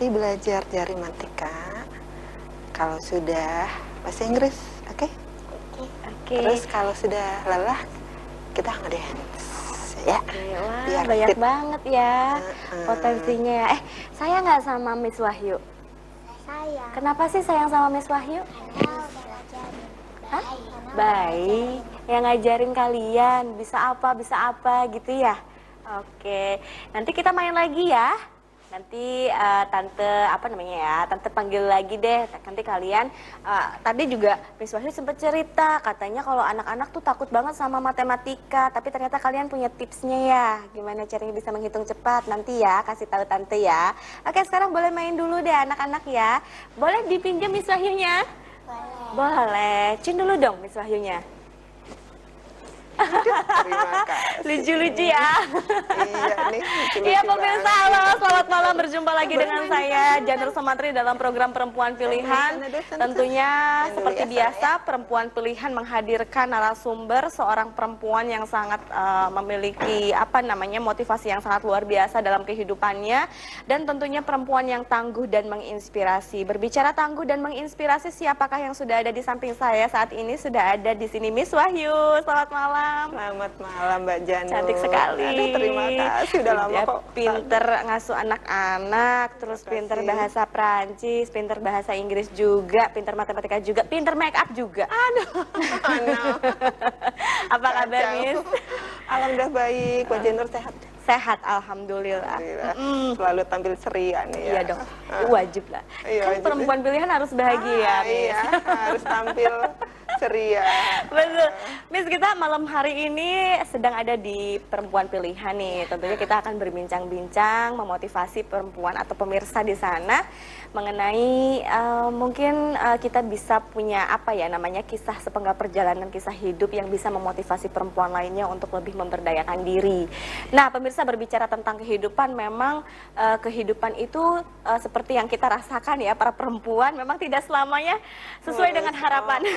nanti belajar jarimatika. Kalau sudah bahasa Inggris, oke? Oke. Terus kalau sudah lelah, kita ngedance. Ya, Oke, Wah, biar banyak fit. banget ya Heeh. potensinya ya. Eh, saya nggak sama Miss Wahyu. Saya Kenapa sih sayang sama Miss Wahyu? karena Hah? baik. Baik, yang ngajarin kalian bisa apa, bisa apa gitu ya. Oke, nanti kita main lagi ya. Nanti eh, tante apa namanya ya, tante panggil lagi deh. Nanti kalian eh, tadi juga Miss Wahyu sempat cerita katanya kalau anak-anak tuh takut banget sama matematika, tapi ternyata kalian punya tipsnya ya. Gimana caranya bisa menghitung cepat? Nanti ya kasih tahu tante ya. Oke, sekarang boleh main dulu deh anak-anak ya. Boleh dipinjam Miss Wahyunya? Boleh. Boleh. Cin dulu dong Miss Wahyunya. Terima kasih. Lucu-lucu ya. Iya nih. Iya pemirsa, halo selamat malam berjumpa lagi dengan saya Janur Somantri dalam program Perempuan Pilihan. Tentunya seperti dulu ya, biasa Perempuan Pilihan menghadirkan narasumber seorang perempuan yang sangat eh, memiliki apa namanya motivasi yang sangat luar biasa dalam kehidupannya dan tentunya perempuan yang tangguh dan menginspirasi. Berbicara tangguh dan menginspirasi siapakah yang sudah ada di samping saya saat ini sudah ada di sini Miss Wahyu. Selamat malam. Selamat malam Mbak Janu. Cantik sekali. Aduh, terima kasih udah lama Dia kok. Pinter ngasuh anak-anak, terus pinter bahasa Prancis, pinter bahasa Inggris juga, pinter matematika juga, pinter make up juga. Aduh. Apa kabar. Miss? Alhamdulillah baik, Mbak Janur sehat. Sehat, alhamdulillah. Alhamdulillah. Mm. Selalu tampil ceria nih ya. Iya dong, Ah. wajib lah. Iya, kan wajib. perempuan pilihan harus bahagia, Ah. Iya, harus tampil ceria. Betul. Miss kita malam hari ini sedang ada di perempuan pilihan nih. Tentunya kita akan berbincang-bincang memotivasi perempuan atau pemirsa di sana mengenai eh, mungkin eh, kita bisa punya apa ya namanya kisah sepenggal perjalanan kisah hidup yang bisa memotivasi perempuan lainnya untuk lebih memberdayakan diri. Nah, pemirsa berbicara tentang kehidupan memang eh, kehidupan itu eh, seperti yang kita rasakan ya para perempuan memang tidak selamanya sesuai dengan harapan.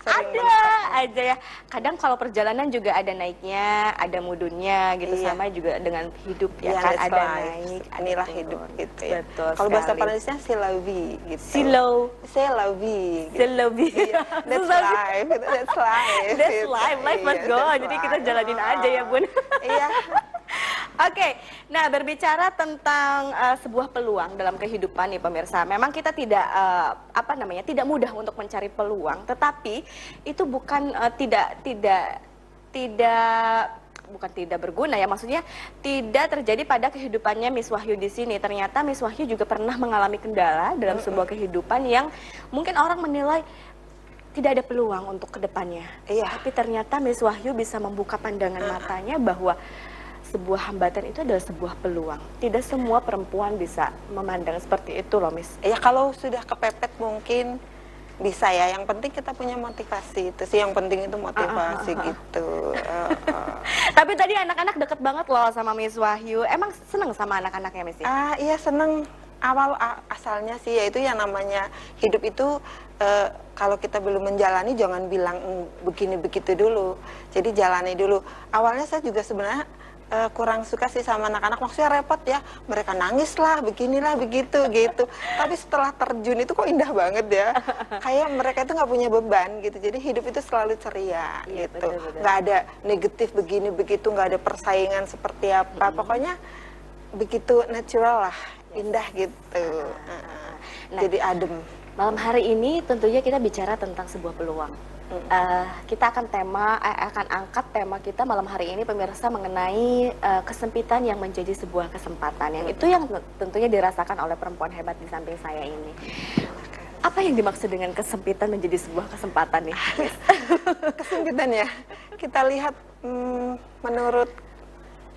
Ada aja ya kadang kalau perjalanan juga ada naiknya ada mudunnya gitu Iya. sama juga dengan hidup ya Iya, kan ada life. naik Inilah hidup gitu ya. betul Kalau bahasa sekali. Prancisnya c'est la vie gitu. Silo C'est la vie. gitu. Silo Iya, That's life. That's life. That's life, life must go. that's Jadi kita jalanin aja ya, Bun. Iya. Oke, nah berbicara tentang eh, sebuah peluang dalam kehidupan nih pemirsa, memang kita tidak eh, apa namanya tidak mudah untuk mencari peluang, tetapi itu bukan eh, tidak tidak tidak bukan tidak berguna ya, maksudnya tidak terjadi pada kehidupannya Miss Wahyu di sini. Ternyata Miss Wahyu juga pernah mengalami kendala dalam sebuah kehidupan yang mungkin orang menilai tidak ada peluang untuk ke depannya. Iya. Tapi ternyata Miss Wahyu bisa membuka pandangan matanya bahwa sebuah hambatan itu adalah sebuah peluang. Tidak semua perempuan bisa memandang seperti itu loh, Miss. Ya kalau sudah kepepet mungkin bisa ya. Yang penting kita punya motivasi itu sih. Yang penting itu motivasi gitu. Eh, eh. Tapi tadi anak-anak deket banget loh sama Miss Wahyu. Emang seneng sama anak-anaknya, Miss? ya? Ah iya seneng awal asalnya sih yaitu yang namanya hidup itu eh, kalau kita belum menjalani jangan bilang "Mm, begini begitu dulu. Jadi jalani dulu. Awalnya saya juga sebenarnya eh, kurang suka sih sama anak-anak. Maksudnya repot ya. Mereka nangis lah beginilah begitu gitu. Tapi setelah terjun itu kok indah banget ya. Kayak mereka itu nggak punya beban gitu. Jadi hidup itu selalu ceria Iya, gitu. nggak ada negatif begini begitu. Nggak ada persaingan seperti apa. Pokoknya begitu natural lah indah gitu. Heeh. Nah. jadi adem. Malam hari ini tentunya kita bicara tentang sebuah peluang. Eh, kita akan tema eh, akan angkat tema kita malam hari ini pemirsa mengenai eh, kesempitan yang menjadi sebuah kesempatan. Yang itu yang tentunya dirasakan oleh perempuan hebat di samping saya ini. Apa yang dimaksud dengan kesempitan menjadi sebuah kesempatan nih? Kesempitan ya kita lihat hmm, menurut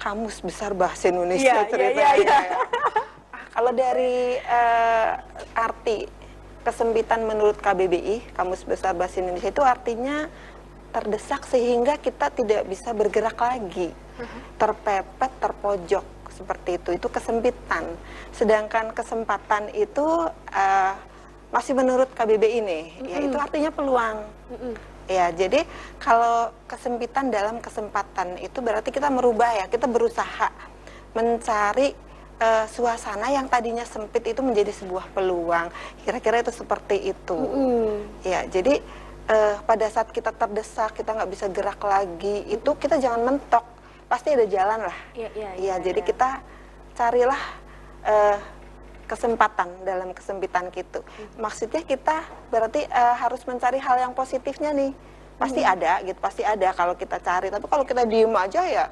kamus besar bahasa Indonesia ceritanya iya, iya. ya. Ah, kalau dari eh, arti kesempitan menurut KBBI kamus besar bahasa Indonesia itu artinya terdesak sehingga kita tidak bisa bergerak lagi. Terpepet terpojok seperti itu. Itu kesempitan sedangkan kesempatan itu eh, masih menurut KBBI nih. Yaitu artinya peluang. Mm-mm. Ya, jadi kalau kesempitan dalam kesempatan itu berarti kita merubah ya, kita berusaha mencari eh, suasana yang tadinya sempit itu menjadi sebuah peluang. Kira-kira itu seperti itu. Mm. Ya, jadi eh, pada saat kita terdesak, kita nggak bisa gerak lagi, itu kita jangan mentok. Pasti ada jalan lah. Iya, iya, Iya, iya, jadi iya. kita carilah eh, kesempatan dalam kesempitan gitu. Maksudnya kita berarti eh, harus mencari hal yang positifnya nih. Pasti ada gitu, pasti ada kalau kita cari. Tapi kalau kita diem aja ya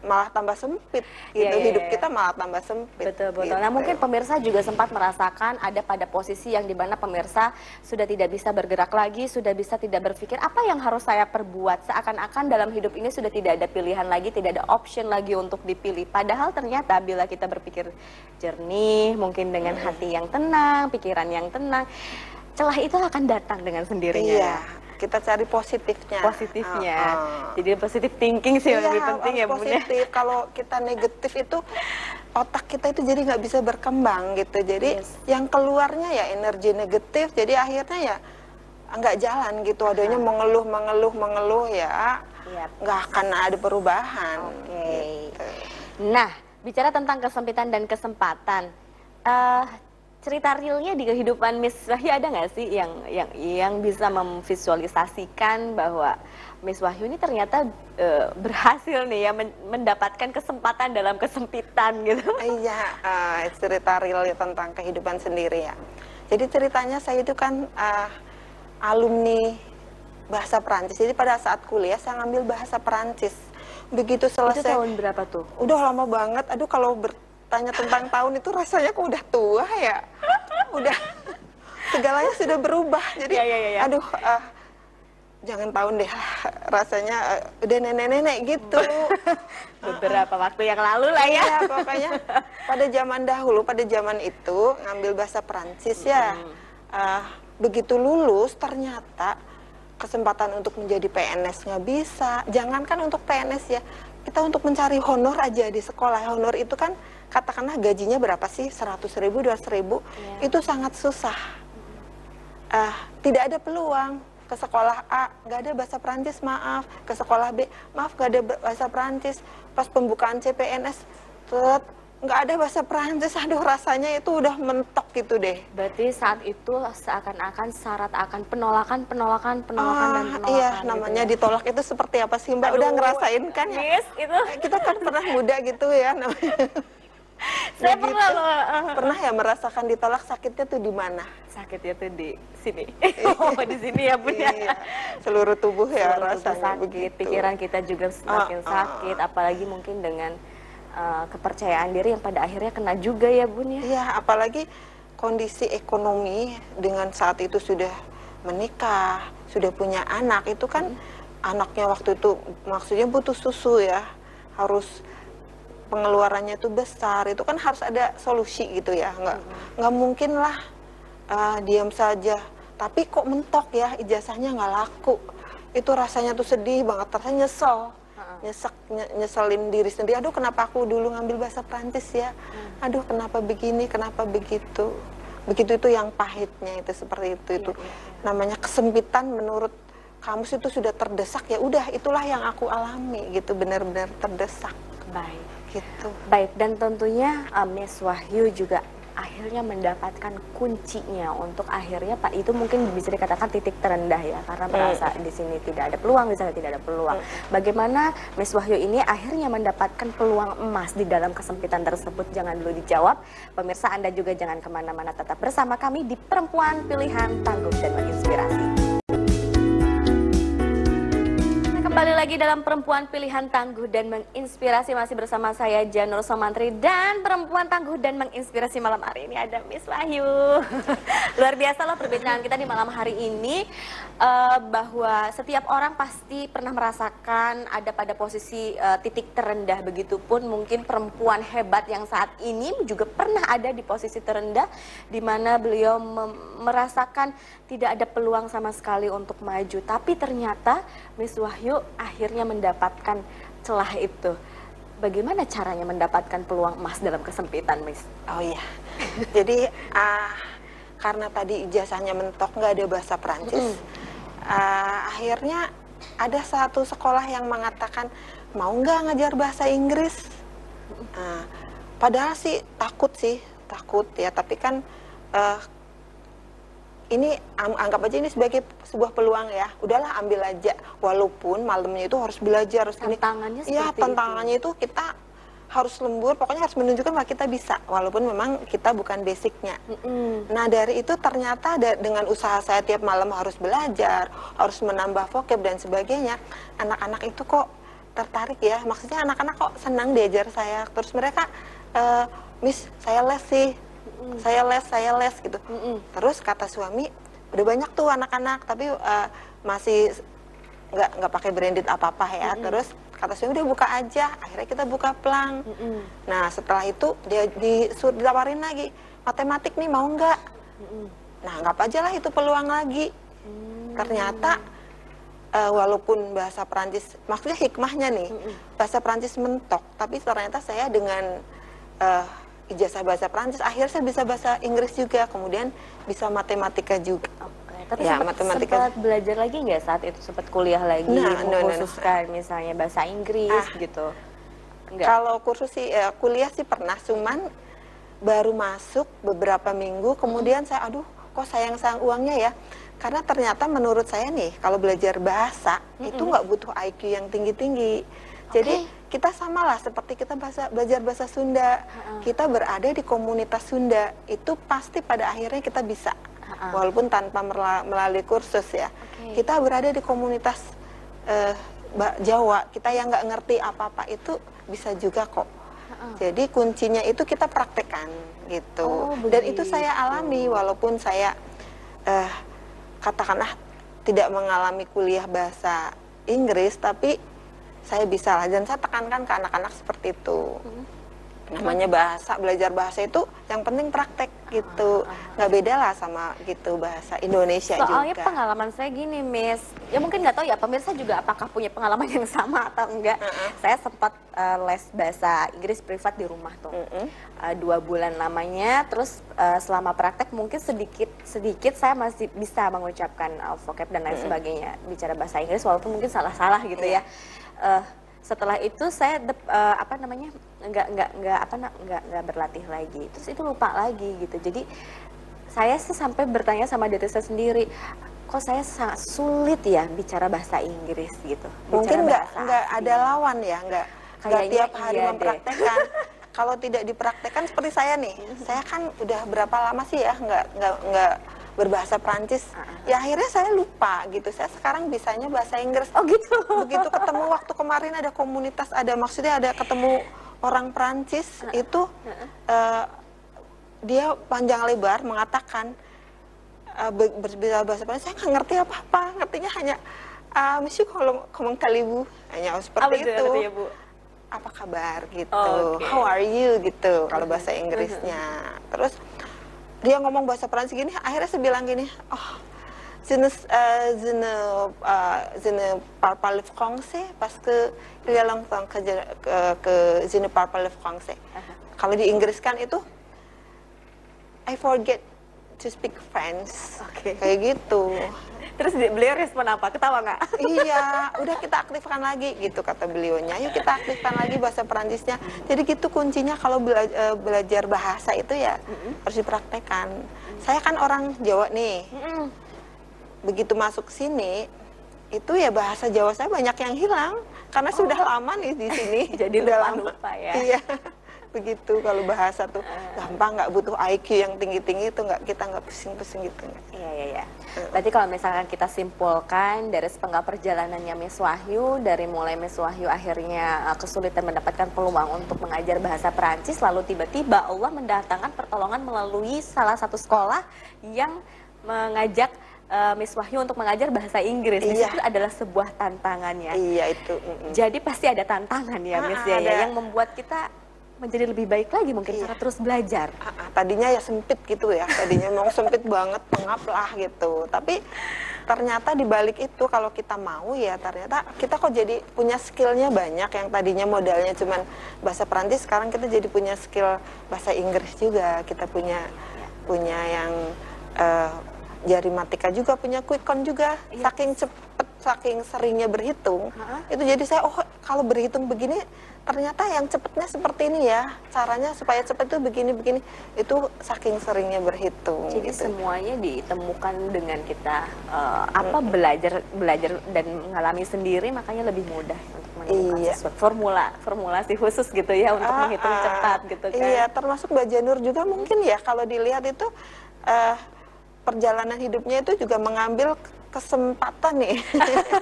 malah tambah sempit gitu. Iya, iya, Hidup iya. kita malah tambah sempit. Betul betul. gitu. Nah mungkin pemirsa juga sempat merasakan ada pada posisi yang di mana pemirsa sudah tidak bisa bergerak lagi, sudah bisa tidak berpikir apa yang harus saya perbuat. Seakan-akan dalam hidup ini sudah tidak ada pilihan lagi, tidak ada option lagi untuk dipilih. Padahal ternyata bila kita berpikir jernih, mungkin dengan hati yang tenang, pikiran yang tenang, celah itu akan datang dengan sendirinya. Iya, kita cari positifnya. Positifnya. Heeh. Jadi positive thinking sih yang Iya, lebih penting ya ya. positif. Kalau kita negatif itu otak kita itu jadi nggak bisa berkembang gitu. Jadi Yes. yang keluarnya ya energi negatif. Jadi akhirnya ya nggak jalan gitu. Adanya mengeluh, mengeluh, mengeluh ya nggak akan ada perubahan. Oke. gitu. Nah, bicara tentang kesempitan dan kesempatan, eh, cerita realnya di kehidupan Miss Wahyu ada nggak sih yang yang yang bisa memvisualisasikan bahwa Miss Wahyu ini ternyata eh, berhasil nih ya men- mendapatkan kesempatan dalam kesempitan gitu? Iya, eh, cerita real ya tentang kehidupan sendiri ya. Jadi ceritanya saya itu kan eh, alumni bahasa Perancis. Jadi pada saat kuliah saya ngambil bahasa Perancis. Begitu Itu selesai tahun berapa tuh? udah lama banget. Aduh kalau bertanya tentang tahun itu rasanya kok udah tua ya. Udah segalanya sudah berubah. Jadi Ya, ya, ya, ya. aduh ah, jangan tahun deh. Rasanya eh, udah nenek-nenek gitu. Beberapa waktu yang lalu lah ya. Iya, pokoknya pada zaman dahulu, pada zaman itu ngambil bahasa Perancis ya. Ah, begitu lulus ternyata kesempatan untuk menjadi PNS nggak bisa. Jangankan untuk PNS ya, kita untuk mencari honor aja di sekolah. Honor itu kan katakanlah gajinya berapa sih? 100 ribu, 200 ribu. Iya. Itu sangat susah. Ah, tidak ada peluang ke sekolah A nggak ada bahasa Prancis maaf ke sekolah B maaf nggak ada bahasa Prancis pas pembukaan CPNS tet, nggak ada bahasa Prancis aduh rasanya itu udah mentok gitu deh Berarti saat itu seakan-akan syarat akan penolakan, penolakan, penolakan dan Ah, penolakan. iya gitu namanya ya. ditolak itu seperti apa sih mbak udah Aduh, ngerasain kan ya Miss, itu kita kan pernah muda gitu ya namanya saya Begitu. pernah loh. pernah ya merasakan ditolak sakitnya tuh di mana sakitnya tuh di sini. oh, di sini ya, Bun ya. iya seluruh tubuh ya Seluruh tubuh rasanya sakit, begitu pikiran kita juga semakin Ah, ah. sakit, apalagi mungkin dengan eh, kepercayaan diri yang pada akhirnya kena juga ya, Bun ya. Iya, apalagi kondisi ekonomi dengan saat itu sudah menikah, sudah punya anak, itu kan anaknya waktu itu maksudnya butuh susu ya, harus pengeluarannya itu besar, itu kan harus ada solusi gitu ya, nggak nggak mungkin lah ah, diam saja. Tapi kok mentok ya ijazahnya nggak laku, itu rasanya tuh sedih banget, rasanya nyesel. Nyesek nye- nyeselin diri sendiri. Aduh kenapa aku dulu ngambil bahasa Prancis ya? Aduh kenapa begini kenapa begitu? Begitu itu yang pahitnya itu seperti itu itu. Namanya kesempitan menurut kamus itu sudah terdesak ya udah itulah yang aku alami gitu benar-benar terdesak. Baik. Gitu Baik, dan tentunya eh, Miss Wahyu juga akhirnya mendapatkan kuncinya untuk akhirnya Pak itu mungkin bisa dikatakan titik terendah ya karena merasa di sini tidak ada peluang, di sana tidak ada peluang. Bagaimana Miss Wahyu ini akhirnya mendapatkan peluang emas di dalam kesempitan tersebut? Jangan dulu dijawab. Pemirsa Anda juga jangan ke mana-mana tetap bersama kami di Perempuan Pilihan Tangguh dan Menginspirasi. Kembali lagi dalam Perempuan Pilihan Tangguh dan Menginspirasi. Masih bersama saya Janur Somantri. Dan Perempuan Tangguh dan Menginspirasi malam hari ini ada Miss Wahyu. Luar biasa loh perbincangan kita di malam hari ini eh, bahwa setiap orang pasti pernah merasakan ada pada posisi eh, titik terendah. Begitupun mungkin perempuan hebat yang saat ini juga pernah ada di posisi terendah di mana beliau merasakan tidak ada peluang sama sekali untuk maju. Tapi ternyata Miss Wahyu akhirnya mendapatkan celah itu. Bagaimana caranya mendapatkan peluang emas dalam kesempitan, Miss? oh iya. Jadi ah, karena tadi ijazahnya mentok nggak ada bahasa Prancis ah, akhirnya ada satu sekolah yang mengatakan mau nggak ngajar bahasa Inggris Nah, Padahal sih takut sih, takut ya. Tapi kan eh, ini anggap aja ini sebagai sebuah peluang ya. Udahlah ambil aja. Walaupun malamnya itu harus belajar, harus ini. Tantangannya seperti itu. tantangannya itu. kita harus lembur. Pokoknya harus menunjukkan bahwa kita bisa. Walaupun memang kita bukan basicnya. Mm-mm. Nah dari itu ternyata da- dengan usaha saya tiap malam harus belajar, harus menambah vocab dan sebagainya, anak-anak itu kok tertarik ya. Maksudnya anak-anak kok senang diajar saya. Terus mereka, "Eh, Miss saya les sih, saya les, saya les gitu. Mm-mm. Terus kata suami, udah banyak tuh anak-anak, tapi eh, masih nggak nggak pakai branded apa-apa ya. Terus kata suami udah buka aja. Akhirnya kita buka pelang. Mm-mm. Nah setelah itu dia disuruh ditawarin lagi matematik nih mau nggak? Mm-mm. Nah anggap aja lah itu peluang lagi. Hmm. Ternyata eh, walaupun bahasa Perancis, maksudnya hikmahnya nih bahasa Perancis mentok, tapi ternyata saya dengan eh, ijazah bahasa Perancis akhirnya saya bisa bahasa Inggris juga, kemudian bisa matematika juga. Oke, tapi Ya, sempat, matematika. sempat belajar lagi nggak saat itu sempat kuliah lagi Nah, no, no, no. mengkhususkan misalnya bahasa Inggris Ah. gitu enggak Kalau kursus sih eh, kuliah sih pernah, cuman baru masuk beberapa minggu, kemudian saya aduh kok sayang sayang uangnya ya. Karena ternyata menurut saya nih kalau belajar bahasa itu nggak butuh IQ yang tinggi tinggi. Jadi kita samalah seperti kita bahasa belajar bahasa Sunda, kita berada di komunitas Sunda itu pasti pada akhirnya kita bisa, Ha-ha. walaupun tanpa melalui kursus ya. Oke. Kita berada di komunitas Ba- Jawa, kita yang nggak ngerti apa-apa itu bisa juga kok. Jadi kuncinya itu kita praktekkan gitu. Oh, Dan itu saya alami walaupun saya eh, katakanlah tidak mengalami kuliah bahasa Inggris, tapi saya bisa lah dan saya tekankan ke anak-anak seperti itu. Hmm. Namanya bahasa, belajar bahasa itu yang penting praktek gitu. Nggak beda lah sama gitu bahasa Indonesia Soalnya juga. pengalaman saya gini, Miss. Ya mungkin nggak tahu ya pemirsa juga apakah punya pengalaman yang sama atau enggak. Saya sempat eh, les bahasa Inggris privat di rumah tuh. Mm-mm. Eh, dua bulan lamanya, terus eh, selama praktek mungkin sedikit sedikit saya masih bisa mengucapkan eh, vocab dan lain sebagainya bicara bahasa Inggris walaupun mungkin salah-salah gitu Iya. ya. Eh, setelah itu saya eh, apa namanya nggak nggak nggak apa nggak nggak berlatih lagi terus itu lupa lagi gitu jadi saya sih sampai bertanya sama diri saya sendiri kok saya sangat sulit ya bicara bahasa Inggris gitu Mungkin nggak nggak ada lawan ya, nggak nggak tiap hari iya mempraktekkan. Kalau tidak dipraktekkan seperti saya nih, saya kan udah berapa lama sih ya nggak nggak nggak berbahasa Prancis. Ya akhirnya saya lupa gitu. Saya sekarang bisanya bahasa Inggris. oh gitu Begitu ketemu waktu kemarin ada komunitas, ada maksudnya ada ketemu orang Prancis itu eh, dia panjang lebar mengatakan uh, be- berbicara bahasa Prancis saya nggak ngerti apa-apa ngertinya hanya uh, Monsieur kalau ngomong talibu hanya apa seperti itu itu. artinya, Bu? Apa kabar? gitu. Oh, oke. how are you? gitu kalau bahasa Inggrisnya. Terus dia ngomong bahasa Prancis gini akhirnya saya bilang gini oh je ne, euh, je ne, euh, je ne parle pas le français parce que il y a longtemps que je, que, que je ne parle pas le français kalau di Inggris kan itu I forget to speak French Oke. kayak gitu terus beliau respon apa ketawa nggak iya, udah kita aktifkan lagi gitu kata beliaunya. Yuk kita aktifkan lagi bahasa Perancisnya. Jadi gitu kuncinya kalau bela- eh, belajar bahasa itu ya harus dipraktekkan. Saya kan orang Jawa nih. Mm-mm. Begitu masuk sini itu ya bahasa Jawa saya banyak yang hilang karena sudah lama nih di sini. Oh. Jadi Udah lupa-lupa ya. Iya. Begitu kalau bahasa tuh gampang nggak butuh IQ yang tinggi-tinggi itu nggak kita nggak pusing-pusing gitu. Iya, iya, iya. Berarti kalau misalkan kita simpulkan dari sepenggal perjalanannya Miss Wahyu, dari mulai Miss Wahyu akhirnya uh, kesulitan mendapatkan peluang untuk mengajar bahasa Perancis, lalu tiba-tiba Allah mendatangkan pertolongan melalui salah satu sekolah yang mengajak uh, Miss Wahyu untuk mengajar bahasa Inggris. Iya. situ adalah sebuah tantangannya. Iya itu. mm-mm. Jadi pasti ada tantangan ya, Ah, Miss ya, ya, ada. yang membuat kita menjadi lebih baik lagi mungkin Iya. terus belajar. Ah, ah, tadinya ya sempit gitu ya tadinya mau sempit banget pengap lah gitu tapi ternyata di balik itu kalau kita mau ya ternyata kita kok jadi punya skillnya banyak yang tadinya modalnya cuman bahasa Perancis sekarang kita jadi punya skill bahasa Inggris juga kita punya punya yang eh, jari matika juga punya quick count juga Iya. saking cepet saking seringnya berhitung Ha-ha. itu jadi saya oh kalau berhitung begini ternyata yang cepatnya seperti ini ya caranya supaya cepat itu begini begini itu saking seringnya berhitung Jadi gitu. semuanya ditemukan dengan kita eh, apa belajar belajar dan mengalami sendiri makanya lebih mudah untuk menemukan Iya. sesuatu formula formulasi khusus gitu ya untuk Ah, menghitung ah. cepat gitu kan. Iya, termasuk Mbak Janur juga mungkin ya kalau dilihat itu eh, perjalanan hidupnya itu juga mengambil kesempatan nih.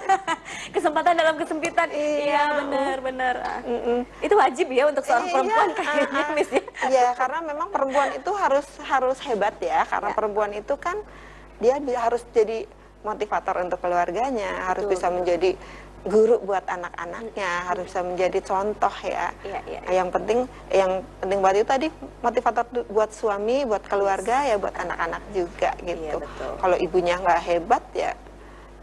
Kesempatan dalam kesempitan. Iya, Iya. benar benar. Ah. Mm-mm. Itu wajib ya untuk seorang Iya, perempuan ah, kayaknya ah. Miss ya. Iya, karena memang perempuan itu harus harus hebat ya, karena Ya. perempuan itu kan dia harus jadi motivator untuk keluarganya, harus Betul, bisa betul. menjadi guru buat anak-anaknya, harus bisa menjadi contoh ya. Iya, iya. Nah, Yang penting yang penting banget itu tadi motivator buat suami, buat keluarga ya buat anak-anak juga gitu. Iya, betul. Kalau ibunya nggak hebat ya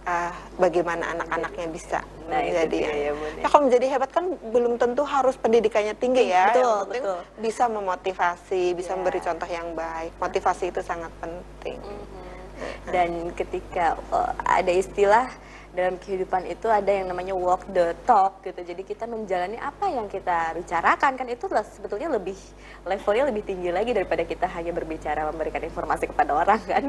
ah, bagaimana anak-anaknya bisa Nah, menjadi ya, Bun, ya. ya kalau menjadi hebat kan belum tentu harus pendidikannya tinggi ya. Betul, yang penting betul. bisa memotivasi, bisa Ya. memberi contoh yang baik. Motivasi itu sangat penting. Mhm. Dan ketika eh, ada istilah dalam kehidupan itu ada yang namanya walk the talk gitu. Jadi kita menjalani apa yang kita bicarakan kan itu sebetulnya lebih levelnya lebih tinggi lagi daripada kita hanya berbicara memberikan informasi kepada orang kan.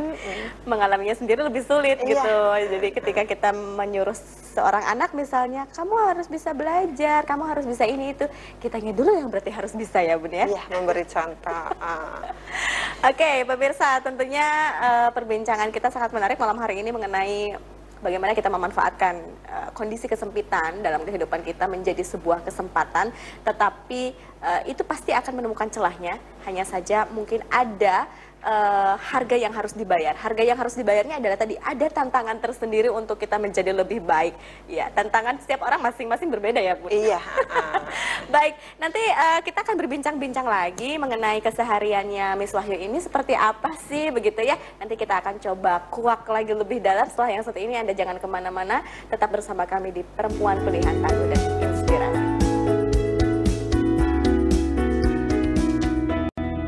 Mengalaminya sendiri lebih sulit Iya. gitu. Jadi ketika kita menyuruh seorang anak misalnya, kamu harus bisa belajar, kamu harus bisa ini itu, kitanya dulu yang berarti harus bisa ya Bun ya. Iya, memberi contoh. ah. Oke, pemirsa, tentunya eh, perbincangan kita sangat menarik malam hari ini mengenai bagaimana kita memanfaatkan eh, kondisi kesempitan dalam kehidupan kita menjadi sebuah kesempatan, tetapi eh, itu pasti akan menemukan celahnya. Hanya saja mungkin ada eh, harga yang harus dibayar. Harga yang harus dibayarnya adalah tadi ada tantangan tersendiri untuk kita menjadi lebih baik. Ya, tantangan setiap orang masing-masing berbeda ya, Bu. Iya. Baik, nanti eh, kita akan berbincang-bincang lagi mengenai kesehariannya Miss Wahyu ini seperti apa sih begitu ya. Nanti kita akan coba kuak lagi lebih dalam setelah yang satu ini. Anda jangan ke mana-mana, tetap bersama kami di Perempuan Pilihan Tangguh dan.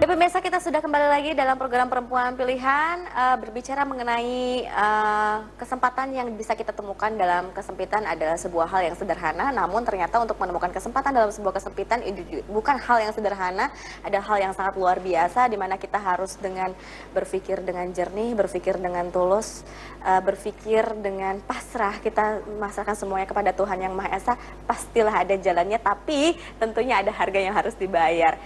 Pemirsa kita sudah kembali lagi dalam program Perempuan Pilihan eh, berbicara mengenai eh, kesempatan yang bisa kita temukan dalam kesempitan adalah sebuah hal yang sederhana. Namun ternyata untuk menemukan kesempatan dalam sebuah kesempitan bukan hal yang sederhana ada hal yang sangat luar biasa di mana kita harus dengan berpikir dengan jernih berpikir dengan tulus eh, berpikir dengan pasrah. Kita memasrahkan semuanya kepada Tuhan yang Maha Esa pastilah ada jalannya tapi tentunya ada harga yang harus dibayar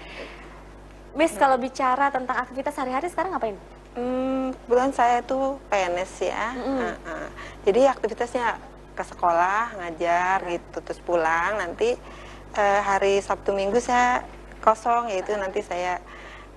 Miss, kalau bicara tentang aktivitas sehari-hari sekarang ngapain? Hmm, kebetulan saya itu PNS ya. Ah, ah. Jadi aktivitasnya ke sekolah, ngajar gitu, terus pulang. Nanti eh, hari Sabtu Minggu saya kosong, yaitu nanti saya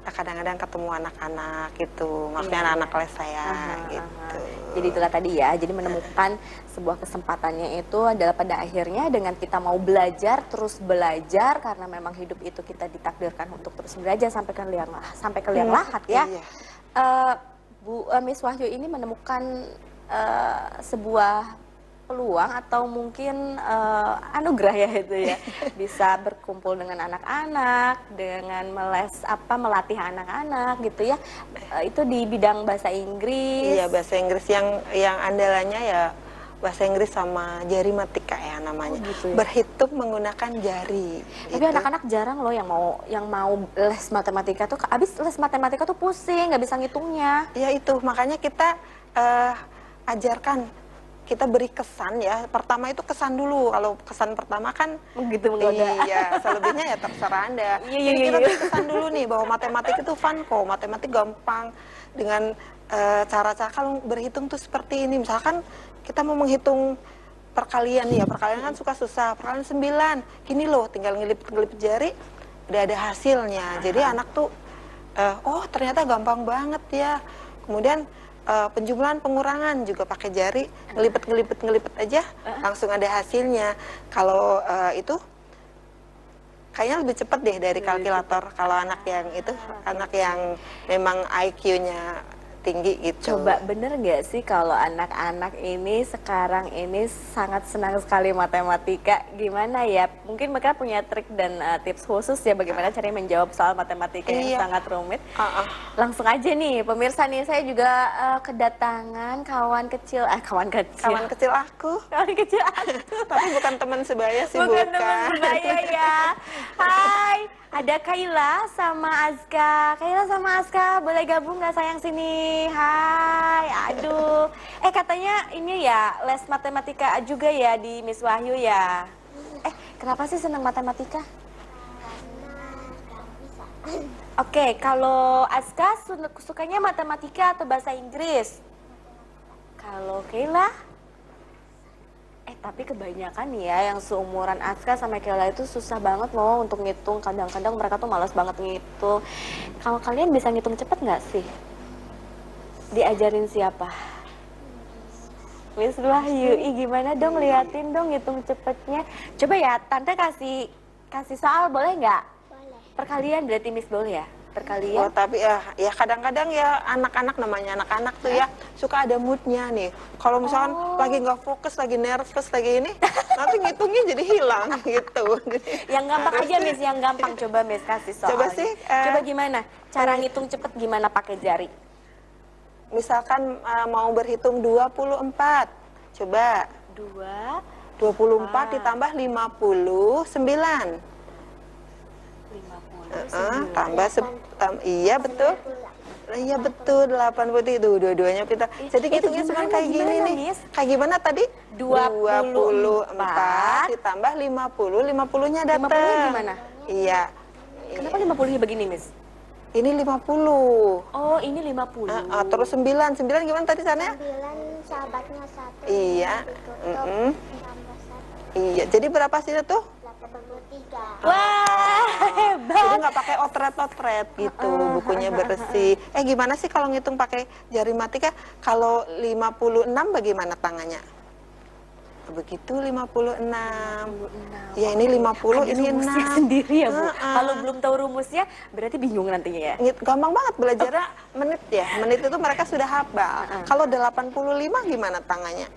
kadang-kadang ketemu anak-anak gitu. Maksudnya Iya. anak-anak les saya Aha, gitu. aha. Jadi itulah tadi ya, jadi menemukan sebuah kesempatannya itu adalah pada akhirnya dengan kita mau belajar, terus belajar karena memang hidup itu kita ditakdirkan untuk terus belajar sampai ke liang lah, sampai ke liang Hmm, lahat ya. iya. Eh, Bu eh, Miss Wahyu ini menemukan eh, sebuah peluang atau mungkin eh, anugerah ya itu ya bisa berkumpul dengan anak-anak dengan meles apa melatih anak-anak gitu ya Eh, itu di bidang bahasa Inggris Iya bahasa Inggris yang yang andalannya ya bahasa Inggris sama jari matika ya namanya. Oh, gitu ya. Berhitung menggunakan jari. tapi gitu. anak-anak jarang loh yang mau yang mau les matematika tuh abis les matematika tuh pusing nggak bisa ngitungnya Ya itu makanya kita eh, ajarkan kita beri kesan ya. Pertama itu kesan dulu. Kalau kesan pertama kan begitu menggoda Iya, selebihnya ya terserah Anda. Iya, iya, Jadi iya, kita iya. beri kesan dulu nih bahwa matematik itu fun kok. Matematik gampang dengan eh, cara-cara kalau berhitung tuh seperti ini. Misalkan kita mau menghitung perkalian nih ya, perkalian kan suka susah. Perkalian 9. Gini loh, tinggal ngelipet-ngelipet jari udah ada hasilnya. Jadi anak tuh eh, oh ternyata gampang banget ya. Kemudian eh, penjumlahan pengurangan juga pakai jari ngelipet ngelipet aja langsung ada hasilnya. Kalau eh, itu kayaknya lebih cepat deh dari kalkulator. Kalau anak yang itu anak yang memang IQ-nya tinggi gitu. Coba bener nggak sih kalau anak-anak ini sekarang ini sangat senang sekali matematika? Gimana ya? Mungkin mereka punya trik dan uh, tips khusus ya bagaimana caranya menjawab soal matematika yang Iya. sangat rumit. Ah, ah. Langsung aja nih, pemirsa nih saya juga uh, kedatangan kawan kecil, eh kawan kecil. Kawan kecil aku, Kawan kecil aku. tapi bukan teman sebaya sih Bukan teman sebaya ya. Hai, ada Kaila sama Azka. Kaila sama Azka, boleh gabung nggak sayang sini? Hai, aduh. Eh katanya ini ya les matematika juga ya di Miss Wahyu ya. Eh, kenapa sih senang matematika? Oke, kalau Azka su- sukanya matematika atau bahasa Inggris? Kalau Kaila? Eh tapi kebanyakan nih ya yang seumuran Aska sama Kela itu susah banget loh untuk ngitung. Kadang-kadang mereka tuh malas banget ngitung. Kalau kalian bisa ngitung cepet nggak sih? Diajarin siapa? Miss Wahyu, ih gimana dong liatin dong ngitung cepetnya. Coba ya, tante kasih kasih soal boleh nggak? Boleh. Perkalian berarti Miss boleh ya? Oh, tapi ya, ya kadang-kadang ya anak-anak namanya anak-anak tuh ya suka ada moodnya nih. Kalau misalkan Oh. lagi nggak fokus, lagi nervous, lagi ini, nanti ngitungnya jadi hilang gitu. Jadi, Yang gampang aja Miss, yang gampang coba Miss kasih soal. Coba sih, eh, Coba gimana? Cara ngitung cepet gimana pakai jari? misalkan uh, mau berhitung 24, coba Dua, 24 ditambah 59. 50, Heeh, tambah sep- tam- iya betul. Iya betul 80 itu dua-duanya kita. Jadi itu hitungnya cuma gimana, kayak gini gimana, nih. Miss? Kayak gimana tadi? 24 24 ditambah 50, 50-nya datang. 50-nya gimana? Iya. Kenapa 50-nya begini, Miss? Ini 50. Oh, ini 50. Ah, ah, terus 9. 9 gimana tadi sana? Sembilan sahabatnya satu. Iya. Iya. Jadi berapa sih tuh? Puluh tiga. Wah, Jadi hebat. nggak pakai otret-otret gitu, bukunya bersih. Eh gimana sih kalau ngitung pakai jari matika? Kalau 56 bagaimana tangannya? Begitu 56. Ya ini 50, Ada ini rumusnya 6. sendiri ya, Bu. Heeh. Kalau belum tahu rumusnya, berarti bingung nantinya ya. Gampang banget belajarnya menit ya. Menit itu mereka sudah hafal. Kalau 85 gimana tangannya?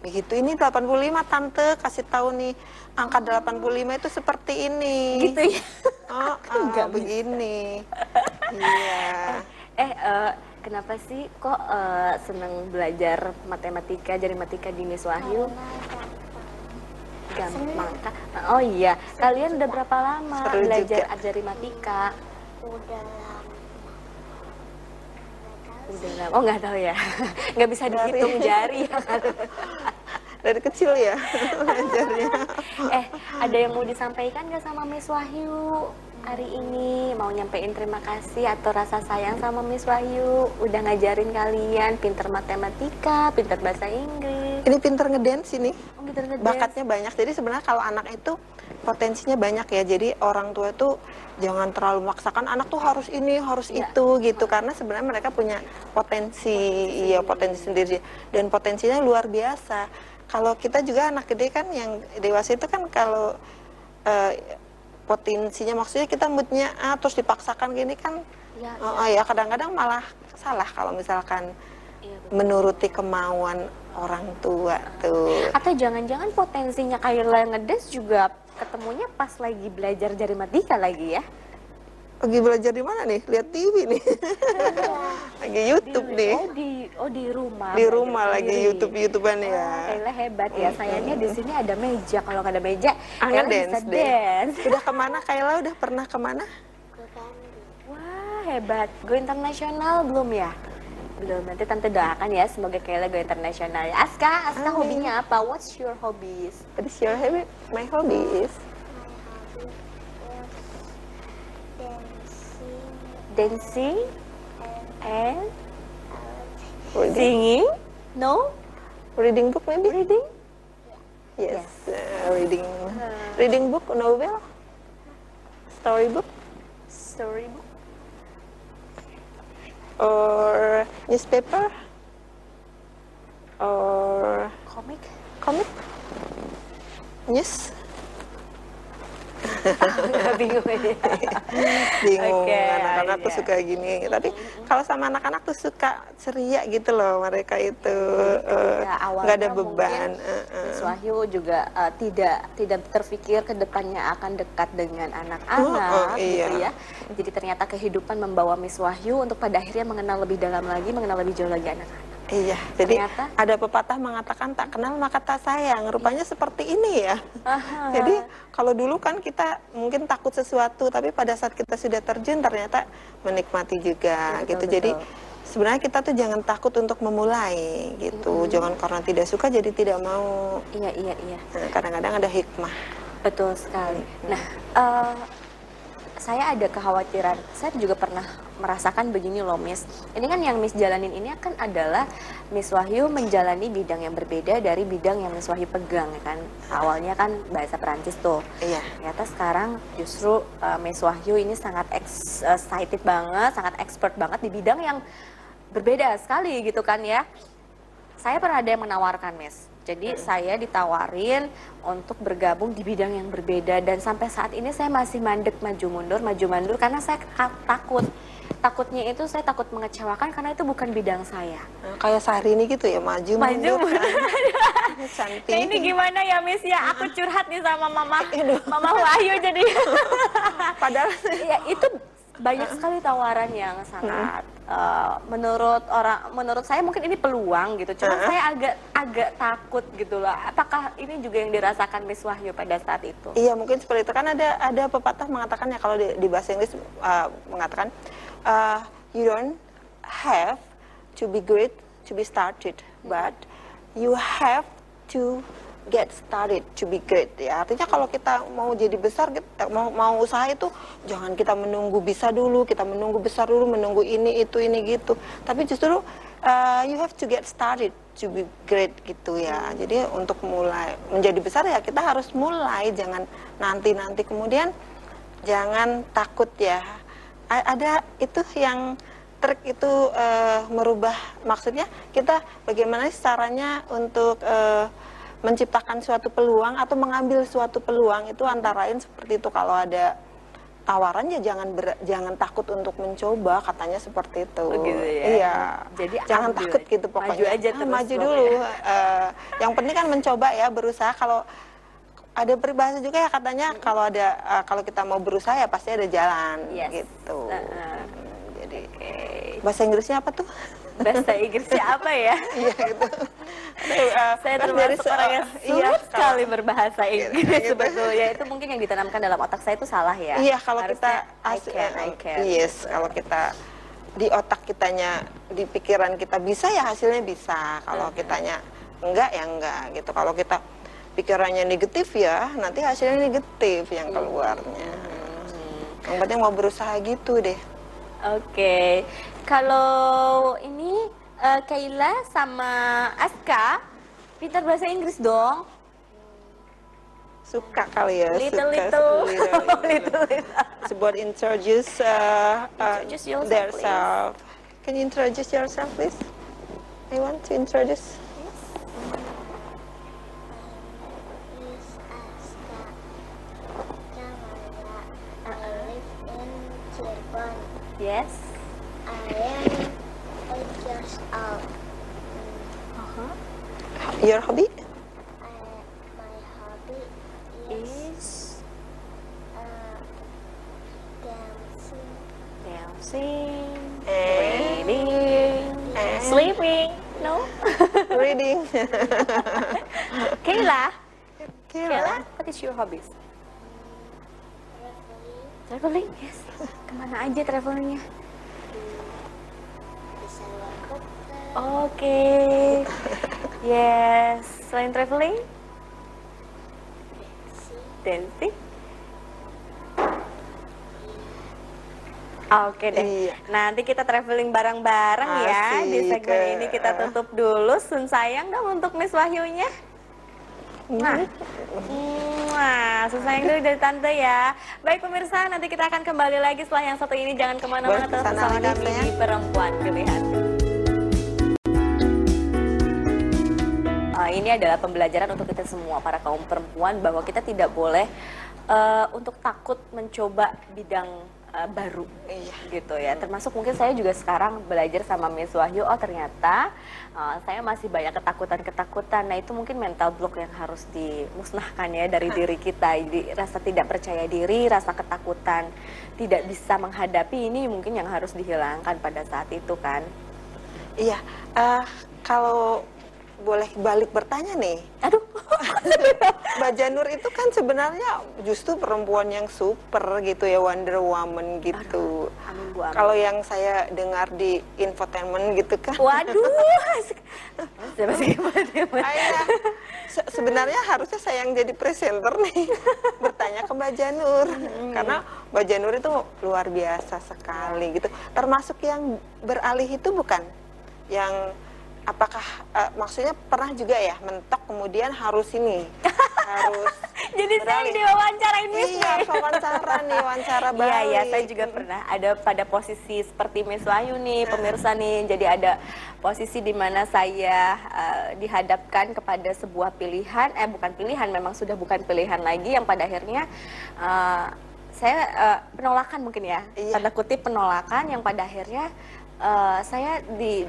Begitu ini 85 tante kasih tahu nih angka 85 itu seperti ini. Gitu ya. Oh, Nggak ah, begini. Iya. Eh, eh, kenapa sih kok eh, seneng belajar matematika, jari matematika di Miss Wahyu? Gampang. Oh iya, kalian udah berapa lama Seru belajar juga. jari matematika? Udah lama. Udah lama. Oh nggak tahu ya, nggak bisa dihitung jari. Dari kecil ya belajarnya. eh, ada yang mau disampaikan nggak sama Miss Wahyu hari ini? Mau nyampein terima kasih atau rasa sayang sama Miss Wahyu? Udah ngajarin kalian pinter matematika, pinter bahasa Inggris. Ini pinter ngedance ini. Oh, pinter ngedance. Bakatnya banyak. Jadi sebenarnya kalau anak itu potensinya banyak ya. Jadi orang tua itu jangan terlalu memaksakan anak tuh harus ini, harus Iya. itu gitu. Karena sebenarnya mereka punya potensi, iya potensi sendiri dan potensinya luar biasa. Kalau kita juga anak gede kan yang dewasa itu kan kalau eh, potensinya maksudnya kita moodnya ah, terus dipaksakan gini kan Ya, oh, oh ya kadang-kadang malah salah kalau misalkan betul. menuruti kemauan orang tua tuh. Atau jangan-jangan potensinya Kayla ngedes juga ketemunya pas lagi belajar jari matematika lagi ya? Lagi belajar di mana nih? Lihat TV nih. lagi YouTube di, nih. Oh di oh di rumah. Di rumah lagi. YouTube YouTubean ya. Kayla hebat ya. Sayangnya di sini ada meja. Kalau nggak ada meja, Ah, Kayla ngedance bisa deh. dance. Udah ke mana Kayla? Udah pernah ke mana? Wah hebat. Go internasional belum ya? Belum. Nanti tante doakan ya. Semoga Kayla go internasional. ya. Aska, Aska Amin. hobinya apa? What's your hobbies? What is your hobby? My hobby is dancing and reading, singing. No? reading book maybe. Reading? Yes, uh, reading. Reading book, novel, storybook, Storybook? or newspaper, or Comic? comic, news. Bingung ya. bingung Oke, anak-anak tuh iya. suka gini tapi kalau sama anak-anak tuh suka ceria gitu loh mereka itu eh, Ya, nggak ada beban mungkin eh, eh. Miss Wahyu juga eh, tidak tidak terpikir ke depannya akan dekat dengan anak-anak oh, gitu iya. ya. Jadi ternyata kehidupan membawa Miss Wahyu untuk pada akhirnya mengenal lebih dalam lagi, mengenal lebih jauh lagi anak-anak. Iya, jadi Ternyata? ada pepatah mengatakan tak kenal maka tak sayang. Rupanya seperti ini ya. Aha. Jadi kalau dulu kan kita mungkin takut sesuatu, tapi pada saat kita sudah terjun ternyata menikmati juga Betul, gitu. betul. Jadi sebenarnya kita tuh jangan takut untuk memulai gitu. Jangan karena tidak suka jadi tidak mau. Iya, iya, iya. Nah, Kadang-kadang ada hikmah. Betul sekali. Nah, eh, saya ada kekhawatiran. Saya juga pernah merasakan begini loh, Miss. Ini kan yang Miss jalanin ini kan adalah Miss Wahyu menjalani bidang yang berbeda dari bidang yang Miss Wahyu pegang ya kan. Awalnya kan bahasa Perancis tuh. Iya. Ternyata sekarang justru eh, Miss Wahyu ini sangat ex- excited banget, sangat expert banget di bidang yang berbeda sekali gitu kan ya. Saya pernah ada yang menawarkan, Miss. Jadi saya ditawarin untuk bergabung di bidang yang berbeda dan sampai saat ini saya masih mandek maju mundur, maju mundur karena saya takut. Takutnya itu saya takut mengecewakan karena itu bukan bidang saya. Nah, kayak sehari ini gitu ya, maju, Maju mundur. mundur. kan. Cantik. Nah, ini gimana ya, Miss ya? Aku curhat nih sama Mama Mama Wahyu jadi. Padahal ya itu banyak sekali tawaran yang sangat eh, menurut orang menurut saya mungkin ini peluang gitu. Cuma saya agak agak takut gitu loh. Apakah ini juga yang dirasakan Miss Wahyu pada saat itu? Iya mungkin seperti itu. Kan ada ada pepatah mengatakan ya kalau di, di bahasa Inggris uh, mengatakan uh, you don't have to be great to be started but you have to get started to be great ya. Artinya kalau kita mau jadi besar kita mau mau usaha itu jangan kita menunggu bisa dulu kita menunggu besar dulu menunggu ini itu ini gitu. Tapi justru uh, you have to get started to be great gitu ya. Jadi untuk mulai menjadi besar ya kita harus mulai, jangan nanti-nanti kemudian jangan takut ya. A- Ada itu yang trik itu eh, merubah maksudnya kita bagaimana caranya untuk eh, menciptakan suatu peluang atau mengambil suatu peluang itu antara lain seperti itu kalau ada tawaran ya jangan ber- jangan takut untuk mencoba katanya seperti itu. Oh, gitu ya. Iya. Jadi jangan ambil takut aja. gitu pokoknya. Maju aja Ah, terus maju pokoknya. dulu. Eh, yang penting kan mencoba ya, berusaha kalau ada peribahasa juga ya katanya kalau ada eh, kalau kita mau berusaha ya pasti ada jalan Yes. gitu. Heeh. Hmm, Jadi Oke. bahasa Inggrisnya apa tuh? Bahasa Inggrisnya apa ya Iya gitu. Eh, saya kan dari termasuk orang yang eh, sulit iya, sekali kalau- berbahasa Inggris gitu. sebetulnya itu mungkin yang ditanamkan dalam otak saya itu salah ya Iya kalau kita I can, I can. Yes, kalau kita di otak kitanya, di pikiran kita bisa ya hasilnya bisa. Kalau kitanya enggak ya enggak gitu. Kalau kita pikirannya negatif ya nanti hasilnya negatif yang keluarnya. Yang penting mau berusaha gitu deh. Oke, kalau ini eh, Kayla sama Aska pintar bahasa Inggris dong. Suka kali ya, Little suka little, little, little little. Sebuah introduce, uh, uh, Introduce yourself, their please. self. Can you introduce yourself, please? I want to introduce. Yes. I am eight years old. Uh-huh. Your hobby? I, my hobby is uh, dancing. dancing, And- reading, and- sleeping. No. Reading. Kayla, Kayla, what is your hobbies? Traveling Traveling, yes. Ke mana aja travelingnya? Oke. Yes. Selain traveling, Dancing. Oke deh. Iya. Nanti kita traveling bareng-bareng ya. Di segmen ini kita tutup dulu. Sun sayang dong untuk Miss Wahyunya. Nah, Wah, sun sayang dulu dari tante ya. Baik pemirsa, nanti kita akan kembali lagi setelah yang satu ini. Jangan ke mana-mana terus bersama kami di Perempuan Pilihan. Ini adalah pembelajaran untuk kita semua para kaum perempuan bahwa kita tidak boleh eh, untuk takut mencoba bidang eh, baru Iya. gitu ya. Termasuk mungkin saya juga sekarang belajar sama Miss Wahyu, oh ternyata eh, saya masih banyak ketakutan-ketakutan. Nah itu mungkin mental block yang harus dimusnahkan ya dari diri kita. Jadi rasa tidak percaya diri, rasa ketakutan, tidak bisa menghadapi ini mungkin yang harus dihilangkan pada saat itu kan. Iya, eh, kalau boleh balik bertanya nih, Aduh, Mbak Janur itu kan sebenarnya justru perempuan yang super gitu ya, Wonder Woman gitu. Kalau yang saya dengar di infotainment gitu kan, Waduh. Se- sebenarnya harusnya saya yang jadi presenter nih. Bertanya ke Mbak Janur. Karena Mbak Janur itu luar biasa sekali gitu. Termasuk yang beralih itu bukan? Yang apakah eh, maksudnya pernah juga ya mentok kemudian harus ini harus Jadi saya beralih. diwawancarain Miss iya harus wawancara nih wawancara Iya, iya, balik. saya juga pernah ada pada posisi seperti Miss Wahyu nih, pemirsa nih. Jadi ada posisi di mana saya eh, dihadapkan kepada sebuah pilihan, eh bukan pilihan, memang sudah bukan pilihan lagi yang pada akhirnya eh, saya eh, penolakan mungkin ya, Iya. tanda kutip penolakan yang pada akhirnya eh, saya di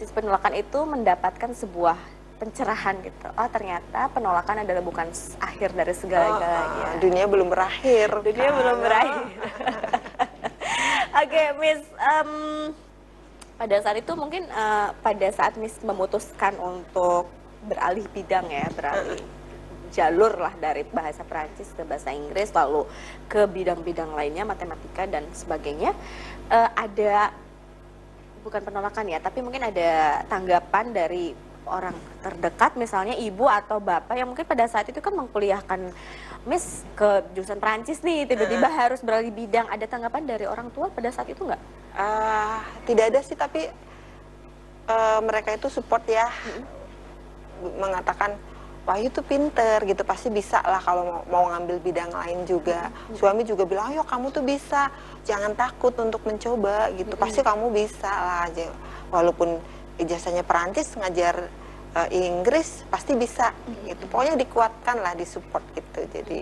sisi penolakan itu mendapatkan sebuah pencerahan gitu. Oh ternyata penolakan adalah bukan akhir dari Oh, segala-galanya. ah, dunia belum berakhir Dunia belum Karena- berakhir. Oke, Miss. em, pada saat itu mungkin eh, pada saat Miss memutuskan untuk beralih bidang ya, beralih jalur lah dari bahasa Perancis ke bahasa Inggris, lalu ke bidang-bidang lainnya, matematika dan sebagainya, eh, ada bukan penolakan ya, tapi mungkin ada tanggapan dari orang terdekat, misalnya ibu atau bapak yang mungkin pada saat itu kan mengkuliahkan Miss ke jurusan Perancis nih, tiba-tiba harus beralih bidang. Ada tanggapan dari orang tua pada saat itu nggak? Ah, tidak ada sih tapi eh, mereka itu support ya mengatakan wah itu pinter gitu pasti bisa lah kalau mau, mau ngambil bidang lain juga. Suami juga bilang ayo kamu tuh bisa. Jangan takut untuk mencoba gitu. Pasti kamu bisa lah aja. Walaupun ijazahnya Perancis ngajar eh, Inggris pasti bisa gitu. Pokoknya dikuatkan lah disupport gitu. Jadi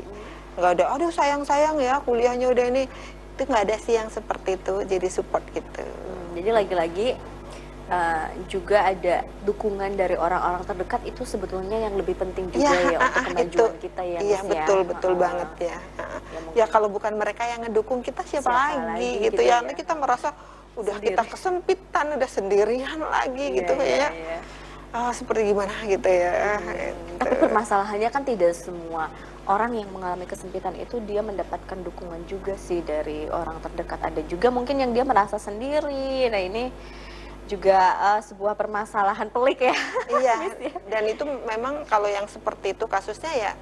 nggak ada aduh sayang sayang ya kuliahnya udah ini. Itu nggak ada sih yang seperti itu jadi support gitu. Hmm, jadi lagi-lagi eh, juga ada dukungan dari orang-orang terdekat itu sebetulnya yang lebih penting juga ya, ah, untuk ah, kemajuan itu. kita ya. Iya Miss, ya. betul betul Ah. banget ya. Ah, Ya, Ya, kalau bukan mereka yang ngedukung kita siapa, Siapa lagi, lagi gitu, gitu ya. ya. Kita merasa udah Sendiri. kita kesempitan, udah sendirian lagi Iya, gitu iya, kayaknya. iya. ah, seperti gimana gitu ya. Hmm, Tapi permasalahannya kan tidak semua orang yang mengalami kesempitan itu dia mendapatkan dukungan juga sih dari orang terdekat. Ada juga mungkin yang dia merasa sendiri. Nah ini juga eh, sebuah permasalahan pelik ya. Iya, ya. dan itu memang kalau yang seperti itu kasusnya ya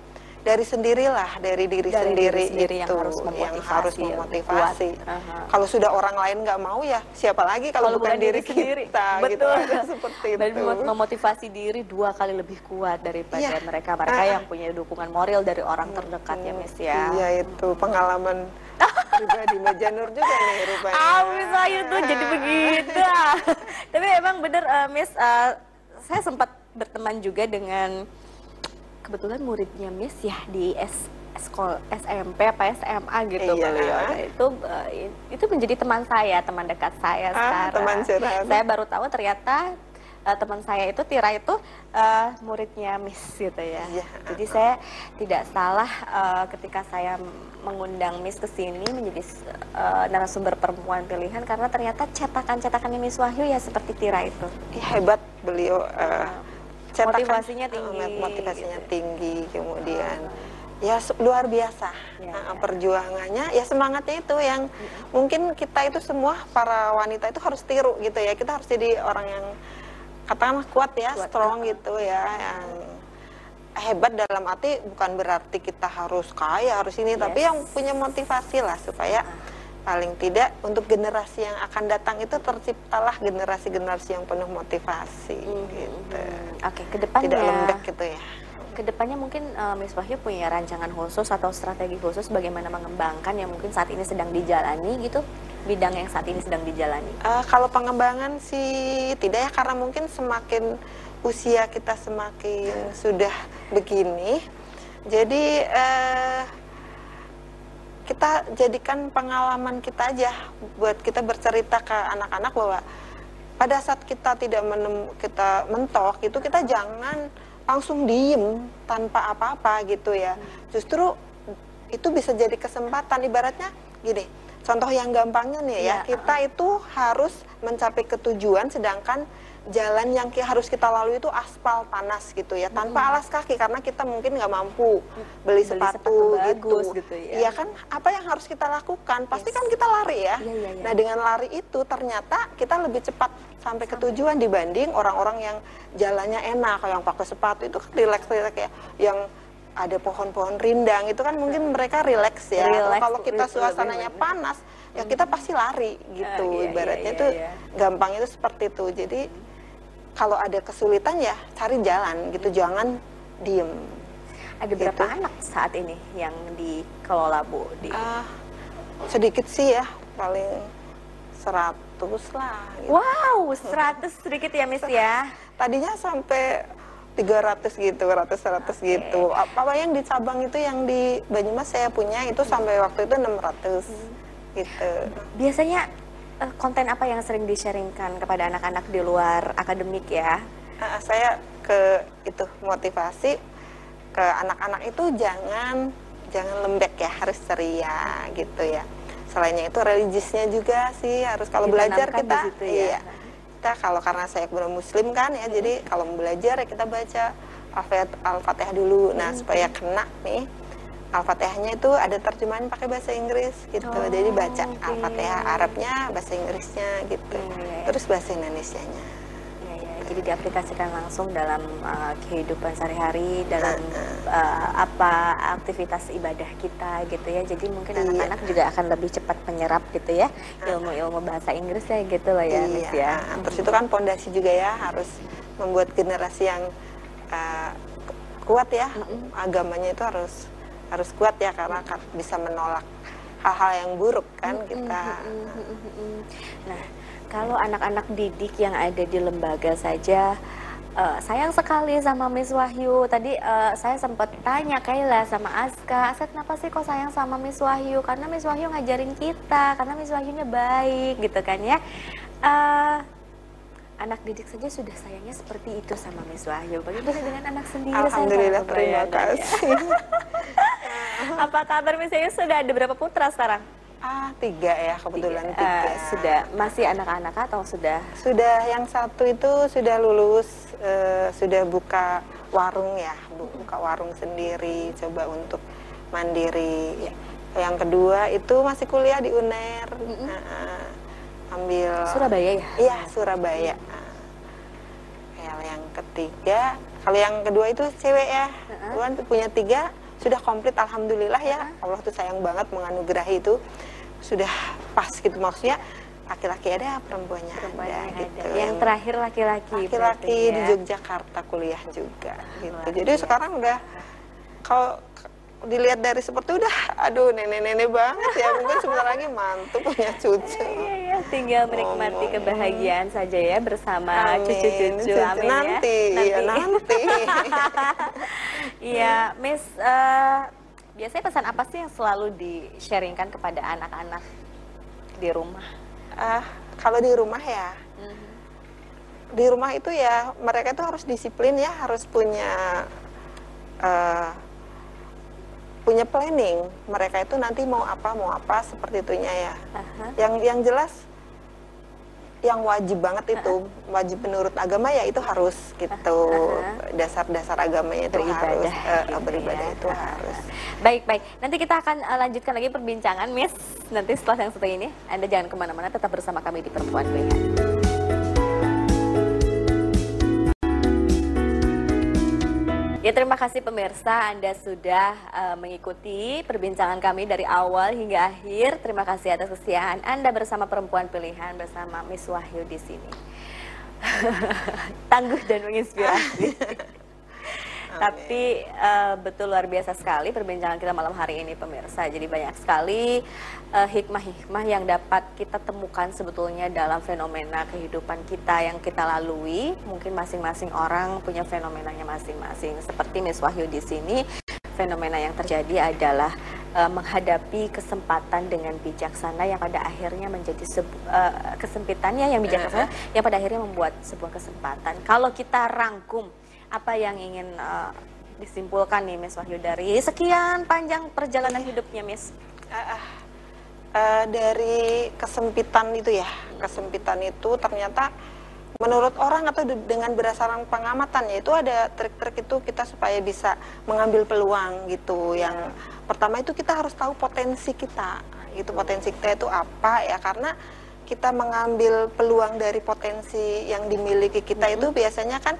dari sendirilah, dari diri Dari sendiri, diri sendiri yang itu harus yang harus memotivasi, yang memotivasi. kuat. Aha. Kalau sudah orang lain nggak mau ya siapa lagi kalau, bukan, diri sendiri. kita gitu Betul. ada seperti Dan itu. mem- memotivasi diri dua kali lebih kuat daripada Iya. mereka mereka Ah. yang punya dukungan moral dari orang terdekat ya Miss ya. Iya itu pengalaman pribadi Mbak Janur juga nih rupanya. Ah, Miss Ayu tuh jadi begitu. ah. Tapi emang bener eh, Miss, eh, saya sempat berteman juga dengan kebetulan muridnya Miss ya di S sekolah SMP apa SMA gitu Iya. beliau. Nah, itu eh, itu menjadi teman saya, teman dekat saya Ah, sekarang. teman curhat. Saya baru tahu ternyata eh, teman saya itu Tira itu eh, muridnya Miss gitu ya. Iya. Jadi saya tidak salah eh, ketika saya mengundang Miss ke sini menjadi eh, narasumber perempuan pilihan karena ternyata cetakan-cetakannya Miss Wahyu ya seperti Tira itu. Ya, hebat beliau. eh, cetakan- Motivasinya tinggi, eh, motivasinya gitu. tinggi, kemudian ya luar biasa Ya, Nah, ya. perjuangannya ya semangatnya itu yang mungkin kita itu semua para wanita itu harus tiru gitu ya kita harus jadi orang yang katakanlah kuat ya Kuat, strong uh-uh. gitu ya yang hebat dalam arti bukan berarti kita harus kaya harus ini tapi Yes. yang punya motivasi lah supaya paling tidak untuk generasi yang akan datang itu terciptalah generasi-generasi yang penuh motivasi gitu. Hmm, Oke, ke depannya tidak lembek gitu ya. ke depannya mungkin eh, Miss Wahyu punya rancangan khusus atau strategi khusus bagaimana mengembangkan yang mungkin saat ini sedang dijalani gitu bidang yang saat ini sedang dijalani. Eh, kalau pengembangan sih tidak ya karena mungkin semakin usia kita semakin sudah begini, jadi eh, kita jadikan pengalaman kita aja buat kita bercerita ke anak-anak bahwa pada saat kita tidak menem, kita mentok itu kita jangan langsung diem tanpa apa-apa gitu ya. Justru itu bisa jadi kesempatan ibaratnya gini. Contoh yang gampangnya nih ya, Ya, kita itu harus mencapai ketujuan sedangkan jalan yang ki- harus kita lalui itu aspal panas gitu ya, tanpa alas kaki karena kita mungkin nggak mampu beli Beli sepatu, sepatu bagus gitu. gitu ya. Iya kan, apa yang harus kita lakukan? Pasti kan kita lari ya. Iya, iya, iya. Nah dengan lari itu ternyata kita lebih cepat sampai ke tujuan dibanding orang-orang yang jalannya enak, yang pakai sepatu itu kan rileks rileks ya, yang ada pohon-pohon rindang itu kan mungkin mereka rileks ya. Rileks, Kalau kita suasananya panas, ya kita pasti lari gitu. Ah, iya, Ibaratnya iya, itu iya. gampang itu seperti itu. Jadi kalau ada kesulitan ya cari jalan gitu, jangan diem. Ada berapa Gitu. anak saat ini yang dikelola Bu? Di... Ah, sedikit sih ya, paling 100 lah. gitu. Wow, 100 sedikit ya Miss ya. Tadinya sampai 300 gitu, 100 100 gitu. Apa yang di cabang itu yang di Banyumas saya punya itu sampai waktu itu 600 gitu. Biasanya eh, konten apa yang sering di-sharingkan kepada anak-anak di luar akademik ya? Saya ke itu motivasi ke anak-anak itu jangan jangan lembek ya, harus ceria gitu ya. Selainnya itu religiusnya juga sih harus kalau belajar kita di situ ya. Kita kalau karena saya belum muslim kan ya, jadi kalau mau belajar ya kita baca Al-Fat- Al-Fatihah dulu. Nah, supaya kena nih Al-Fatihahnya itu ada terjemahan pakai bahasa Inggris gitu. Oh, jadi baca oke. Al-Fatihah Arabnya, bahasa Inggrisnya gitu. Iya, iya. Terus bahasa Indonesianya. Jadi diaplikasikan langsung dalam uh, kehidupan sehari-hari, dalam uh, apa aktivitas ibadah kita gitu ya. Jadi mungkin Iya. anak-anak juga akan lebih cepat menyerap gitu ya ilmu-ilmu bahasa Inggris ya gitu lah ya, Miss ya. Iya, terus itu kan pondasi juga ya harus membuat generasi yang uh, kuat ya. Agamanya itu harus harus kuat ya karena bisa menolak hal-hal yang buruk kan kita. Nah, kalau anak-anak didik yang ada di lembaga saja eh, sayang sekali sama Miss Wahyu. Tadi eh, saya sempat tanya Kayla sama Aska, Aska kenapa sih kok sayang sama Miss Wahyu? Karena Miss Wahyu ngajarin kita, karena Miss Wahyunya baik gitu kan ya. Eh, anak didik saja sudah sayangnya seperti itu sama Miss Wahyu. Bagaimana dengan anak sendiri? Alhamdulillah terima membayangkan ya. kasih Apa kabar Miss Wahyu? Sudah ada berapa putra sekarang? Ah tiga ya kebetulan Eh, tiga. Sudah masih anak-anak atau sudah? Sudah yang satu itu sudah lulus eh, sudah buka warung ya bu- buka warung sendiri coba untuk mandiri. Yang kedua itu masih kuliah di UNER. Nah, ambil Surabaya ya? iya Surabaya. Nah, yang ketiga kalau yang kedua itu cewek ya. Tuhan punya tiga sudah komplit alhamdulillah ya Allah tuh sayang banget menganugerahi itu sudah pas gitu maksudnya laki-laki ada perempuannya, Perempuannya ada, ada. gitu Yang terakhir laki-laki. laki-laki berarti di ya. Yogyakarta kuliah juga gitu. Jadi sekarang udah kalau dilihat dari seperti udah aduh nenek-nenek banget ya mungkin sebentar lagi mantu punya cucu. Iya, iya, tinggal menikmati Ngomong. kebahagiaan saja ya bersama Amin. cucu-cucu. Cucu. Amin nanti, ya. iya nanti. Iya, Miss, eh, biasanya pesan apa sih yang selalu di-sharingkan kepada anak-anak di rumah? Ah, kalau di rumah ya, di rumah itu ya mereka itu harus disiplin ya, harus punya eh, punya planning. Mereka itu nanti mau apa mau apa seperti itunya ya. Aha. Yang yang jelas yang wajib banget itu wajib menurut agama ya itu harus gitu dasar-dasar agamanya itu Beribadah harus gitu beribadah ya. itu harus Baik, baik. Nanti kita akan eh, lanjutkan lagi perbincangan, Miss. Nanti setelah yang satu ini, Anda jangan ke mana-mana, tetap bersama kami di Perempuan Pilihan. Ya terima kasih pemirsa Anda sudah eh, mengikuti perbincangan kami dari awal hingga akhir. Terima kasih atas kesetiaan Anda bersama Perempuan Pilihan bersama Miss Wahyu di sini. Tangguh dan menginspirasi. Tapi eh, betul luar biasa sekali perbincangan kita malam hari ini pemirsa. Jadi banyak sekali eh, hikmah-hikmah yang dapat kita temukan sebetulnya dalam fenomena kehidupan kita yang kita lalui. Mungkin masing-masing orang punya fenomenanya masing-masing. Seperti Miss Wahyu di sini, fenomena yang terjadi adalah uh, menghadapi kesempatan dengan bijaksana yang pada akhirnya menjadi uh, kesempitannya yang bijaksana yang pada akhirnya membuat sebuah kesempatan. Kalau kita rangkum apa yang ingin uh, disimpulkan nih Miss Wahyu dari sekian panjang perjalanan hidupnya Miss? Ah. Eh, dari kesempitan itu ya, kesempitan itu ternyata menurut orang atau de- dengan berdasarkan pengamatan ya itu ada trik-trik itu kita supaya bisa mengambil peluang gitu. Yang pertama itu kita harus tahu potensi kita. Itu potensi kita itu apa ya karena kita mengambil peluang dari potensi yang dimiliki kita itu biasanya kan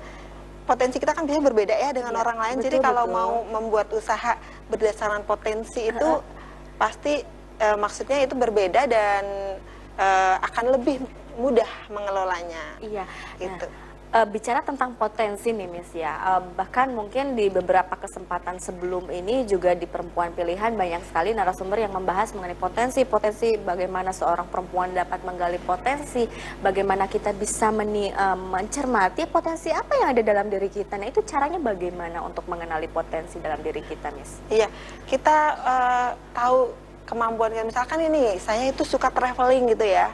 potensi kita kan biasanya berbeda ya dengan Iya, orang lain. Jadi betul, kalau betul. mau membuat usaha berdasarkan potensi itu pasti eh, maksudnya itu berbeda dan eh, akan lebih mudah mengelolanya. Iya. Gitu. Nah, eh, bicara tentang potensi nih Miss ya, eh, bahkan mungkin di beberapa kesempatan sebelum ini juga di perempuan pilihan banyak sekali narasumber yang membahas mengenai potensi, potensi bagaimana seorang perempuan dapat menggali potensi, bagaimana kita bisa meni, eh, mencermati potensi apa yang ada dalam diri kita. Nah itu caranya bagaimana untuk mengenali potensi dalam diri kita Miss? Iya, kita eh, tahu kemampuan. Misalkan ini saya itu suka traveling gitu ya.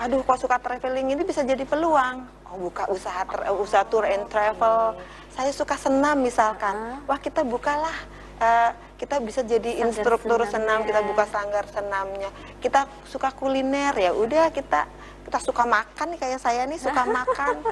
Aduh, kok suka traveling ini bisa jadi peluang. Oh, buka usaha ter- eh, usaha tour and travel. Saya suka senam misalkan. Wah, kita bukalah eh, kita bisa jadi Sanggar instruktur senam, senamnya. kita buka sanggar senamnya. Kita suka kuliner ya, udah kita kita suka makan kayak saya nih suka makan.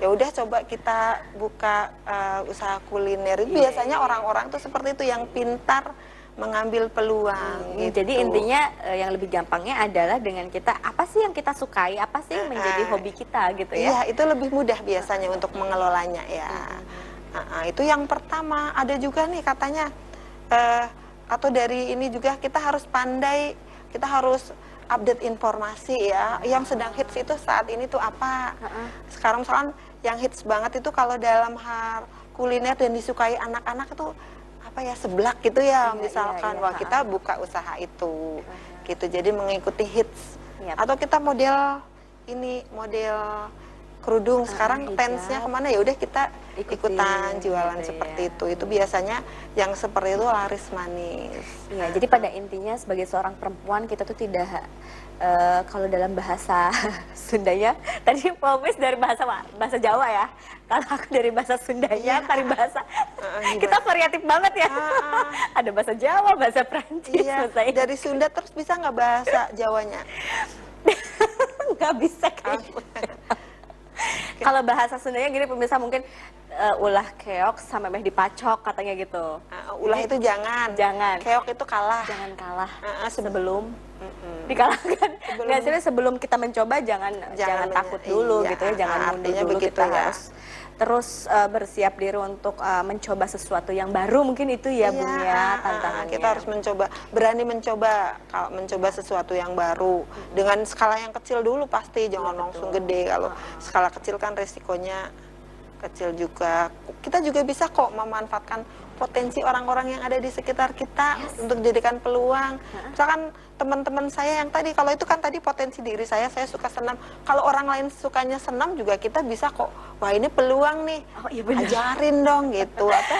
Ya udah coba kita buka eh, usaha kuliner. Itu Iya, biasanya orang-orang tuh seperti itu yang pintar mengambil peluang gitu. Jadi intinya eh, yang lebih gampangnya adalah dengan kita apa sih yang kita sukai, apa sih yang menjadi Ah. hobi kita gitu ya. Iya, itu lebih mudah biasanya untuk mengelolanya ya. Ah, ah, itu yang pertama. Ada juga nih katanya eh, atau dari ini juga kita harus pandai, kita harus update informasi ya. Yang sedang hits itu saat ini tuh apa? Sekarang misalkan yang hits banget itu kalau dalam hal kuliner dan disukai anak-anak itu apa ya seblak gitu Iya, ya iya, misalkan. iya, wah ha. kita buka usaha itu gitu. Jadi mengikuti hits. Yap. atau kita model ini model kerudung sekarang hijab. tensnya ke mana ya udah kita Ikutin, ikutan jualan gitu seperti ya. itu itu biasanya yang seperti itu laris manis Iya, jadi pada intinya sebagai seorang perempuan kita tuh tidak eh, kalau dalam bahasa Sundanya tadi Pomis dari bahasa bahasa Jawa ya. Kalau aku dari bahasa Sundanya, Iya. dari bahasa Heeh, kita variatif banget ya. Ah, Ada bahasa Jawa, bahasa Prancis, iya bahasa Inggris. dari Sunda terus bisa nggak bahasa Jawanya nggak bisa kayak gitu. Kalau bahasa Sundanya gini pemirsa mungkin eh, ulah keok sampai meh dipacok katanya gitu. Ah, ulah itu jangan Jangan. keok itu kalah Jangan kalah Ah, ah, sebe- sebelum Mm-mm. dikalahkan. Sebelum- Nggak sebelum kita mencoba jangan jangan, Jangan takut dulu iya, gitu ya, jangan mundur dulu begitu kita ya. harus terus eh, bersiap diri untuk eh, mencoba sesuatu yang baru mungkin itu ya Bun Iya, ya ah, tantangannya. Kita harus mencoba, berani mencoba kalau mencoba sesuatu yang baru dengan skala yang kecil dulu pasti jangan langsung gede. Kalau skala kecil kan resikonya kecil juga. Kita juga bisa kok memanfaatkan potensi orang-orang yang ada di sekitar kita untuk jadikan peluang. Misalkan teman-teman saya yang tadi kalau itu kan tadi potensi diri saya saya suka senam. Kalau orang lain sukanya senam juga kita bisa kok. Wah, ini peluang nih. Oh, iya benar. Ajarin dong gitu atau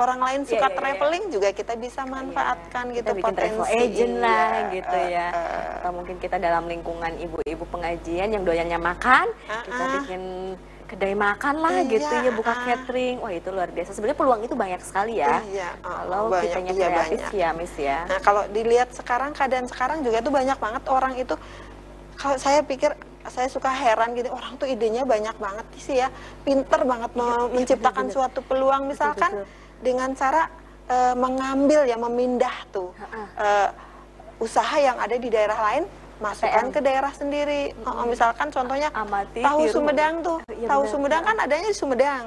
orang lain Iya, suka iya, iya. traveling juga kita bisa manfaatkan Kita gitu bikin travel potensi agent lah Iya, gitu eh, ya. eh. Atau mungkin kita dalam lingkungan ibu-ibu pengajian yang doyannya makan, kita Ah-ah. bikin kedai makan lah Iya, gitu ya, buka ah. catering. Wah, itu luar biasa. Sebenarnya peluang itu banyak sekali ya. Iya, ah, Kalau banyak, kitanya iya, kreatif banyak. ya, Miss ya. Nah, kalau dilihat sekarang keadaan sekarang juga tuh banyak banget orang itu kalau saya pikir saya suka heran gitu orang tuh idenya banyak banget sih ya pinter banget mau menciptakan bener-bener. suatu peluang misalkan betul. dengan cara eh, mengambil ya memindah tuh eh, usaha yang ada di daerah lain masukkan ke daerah sendiri. Oh, misalkan contohnya Amati, tahu tiru. Sumedang tuh Iya, tahu benar. Sumedang kan adanya di Sumedang.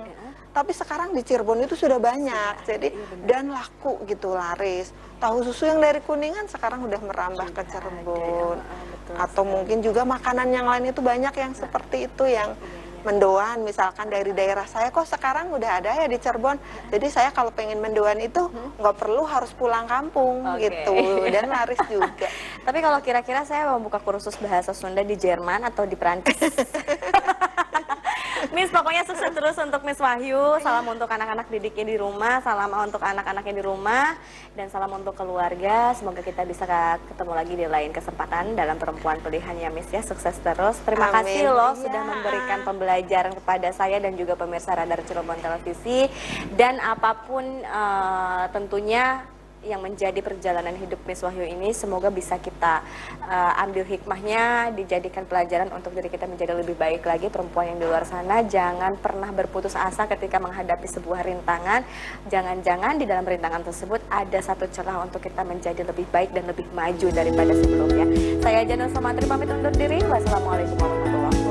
Tapi sekarang di Cirebon itu sudah banyak. Jadi iya benar. dan laku gitu laris. Tahu susu yang dari kuningan sekarang udah merambah ke Cirebon. Ah, betul atau mungkin juga makanan yang lain itu banyak yang seperti itu yang mendoan misalkan dari daerah saya kok sekarang udah ada ya di Cirebon jadi saya kalau pengen mendoan itu nggak perlu harus pulang kampung Oke. gitu dan laris juga Tapi kalau kira-kira saya mau buka kursus bahasa Sunda di Jerman atau di Prancis. Miss pokoknya sukses terus untuk Miss Wahyu. Salam untuk anak-anak didiknya di rumah, salam untuk anak-anaknya di rumah, dan salam untuk keluarga. Semoga kita bisa ketemu lagi di lain kesempatan dalam perempuan pilihannya Miss ya. Sukses terus. Terima Amin. kasih loh Iya. sudah memberikan pembelajaran kepada saya dan juga pemirsa Radar Cirebon Televisi. Dan apa pun eh, tentunya yang menjadi perjalanan hidup Miss Wahyu ini semoga bisa kita eh, ambil hikmahnya dijadikan pelajaran untuk diri kita menjadi lebih baik lagi perempuan yang di luar sana. Jangan pernah berputus asa ketika menghadapi sebuah rintangan. Jangan-jangan di dalam rintangan tersebut ada satu celah untuk kita menjadi lebih baik dan lebih maju daripada sebelumnya. Saya Janur Samantri pamit undur diri. Wassalamualaikum warahmatullahi wabarakatuh